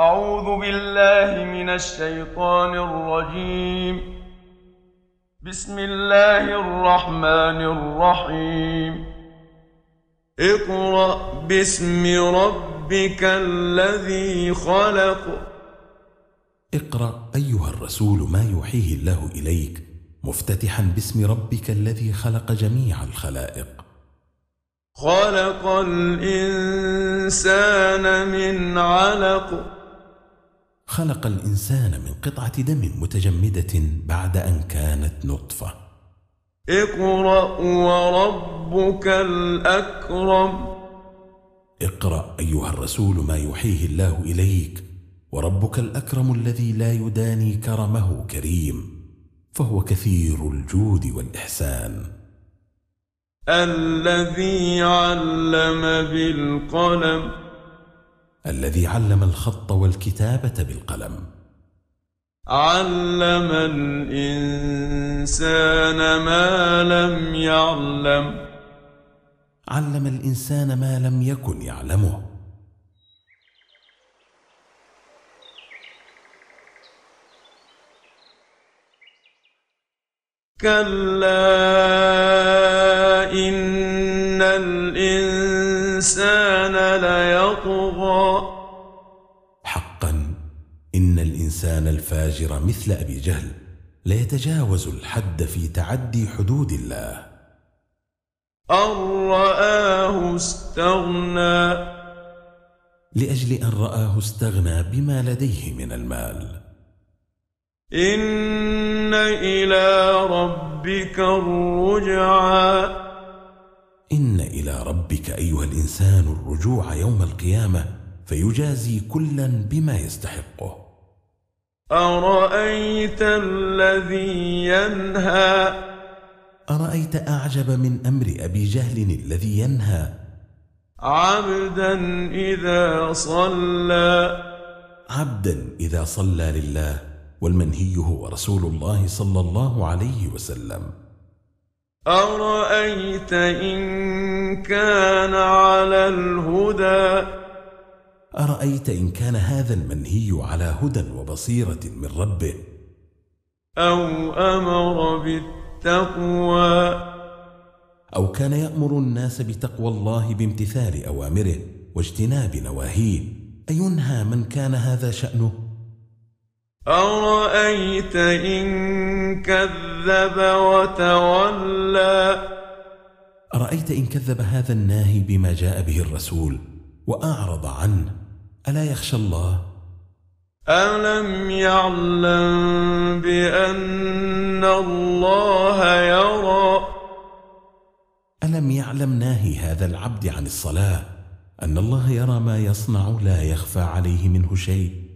أعوذ بالله من الشيطان الرجيم. بسم الله الرحمن الرحيم. اقرأ باسم ربك الذي خلق. اقرأ أيها الرسول ما يوحيه الله إليك مفتتحا باسم ربك الذي خلق جميع الخلائق. خلق الإنسان من علق. خلق الإنسان من قطعة دم متجمدة بعد أن كانت نطفة. اقرأ وربك الأكرم. اقرأ أيها الرسول ما يوحيه الله إليك. وربك الأكرم الذي لا يداني كرمه كريم. فهو كثير الجود والإحسان. الذي علم بالقلم. الذي علم الخط والكتابة بالقلم. علم الإنسان ما لم يعلم. علم الإنسان ما لم يكن يعلمه. كلا الإنسان ليطغى. حقا إن الإنسان الفاجر مثل أبي جهل ليتجاوز الحد في تعدي حدود الله. أن رآه استغنى. لأجل أن رآه استغنى بما لديه من المال. إن إلى ربك الرجعى. إن إلى ربك أيها الإنسان الرجوع يوم القيامة فيجازي كلا بما يستحقه. أرأيت الذي ينهى؟ أرأيت أعجب من أمر أبي جهل الذي ينهى؟ عبدا إذا صلى. عبدا إذا صلى لله والمنهي هو رسول الله صلى الله عليه وسلم. أرأيت إن كان على الهدى؟ أرأيت إن كان هذا المنهي على هدى وبصيرة من ربه؟ أو أمر بالتقوى؟ أو كان يأمر الناس بتقوى الله بامتثال أوامره واجتناب نواهيه؟ أينهى من كان هذا شأنه؟ أرأيت إن كذب وتولى. أرأيت إن كذب هذا الناهي بما جاء به الرسول وأعرض عنه. ألا يخشى الله؟ ألم يعلم بأن الله يرى؟ ألم يعلم ناهي هذا العبد عن الصلاة؟ أن الله يرى ما يصنع لا يخفى عليه منه شيء.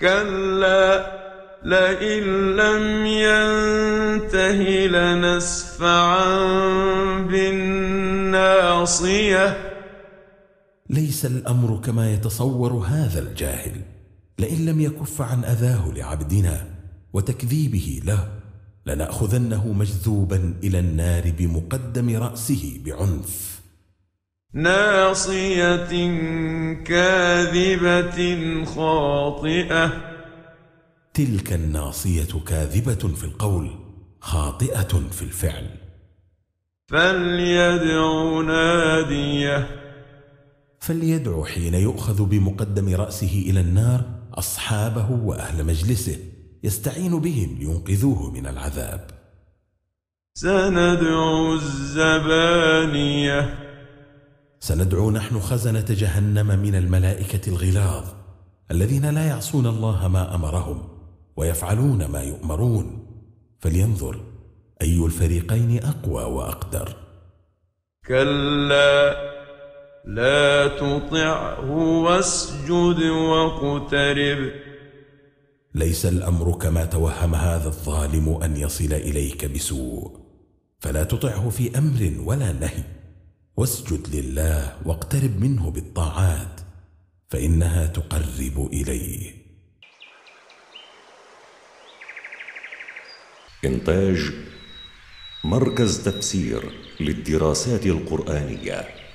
كلا لئن لم ينته لنسفعا بالناصية. ليس الأمر كما يتصور هذا الجاهل. لئن لم يكف عن أذاه لعبدنا وتكذيبه له لنأخذنه مجذوبا إلى النار بمقدم رأسه بعنف. ناصية كاذبة خاطئة. تلك الناصية كاذبة في القول خاطئة في الفعل. فليدع ناديه. فليدعو حين يؤخذ بمقدم رأسه إلى النار أصحابه وأهل مجلسه يستعين بهم لينقذوه من العذاب. سندع الزبانية. سندعو نحن خزنة جهنم من الملائكة الغلاظ الذين لا يعصون الله ما أمرهم ويفعلون ما يؤمرون. فلينظر أي الفريقين أقوى وأقدر. كلا لا تطعه واسجد واقترب. ليس الأمر كما توهم هذا الظالم أن يصل إليك بسوء فلا تطعه في أمر ولا نهي. واسجد لله واقترب منه بالطاعات فإنها تقرب إليه. إنتاج مركز تفسير للدراسات القرآنية.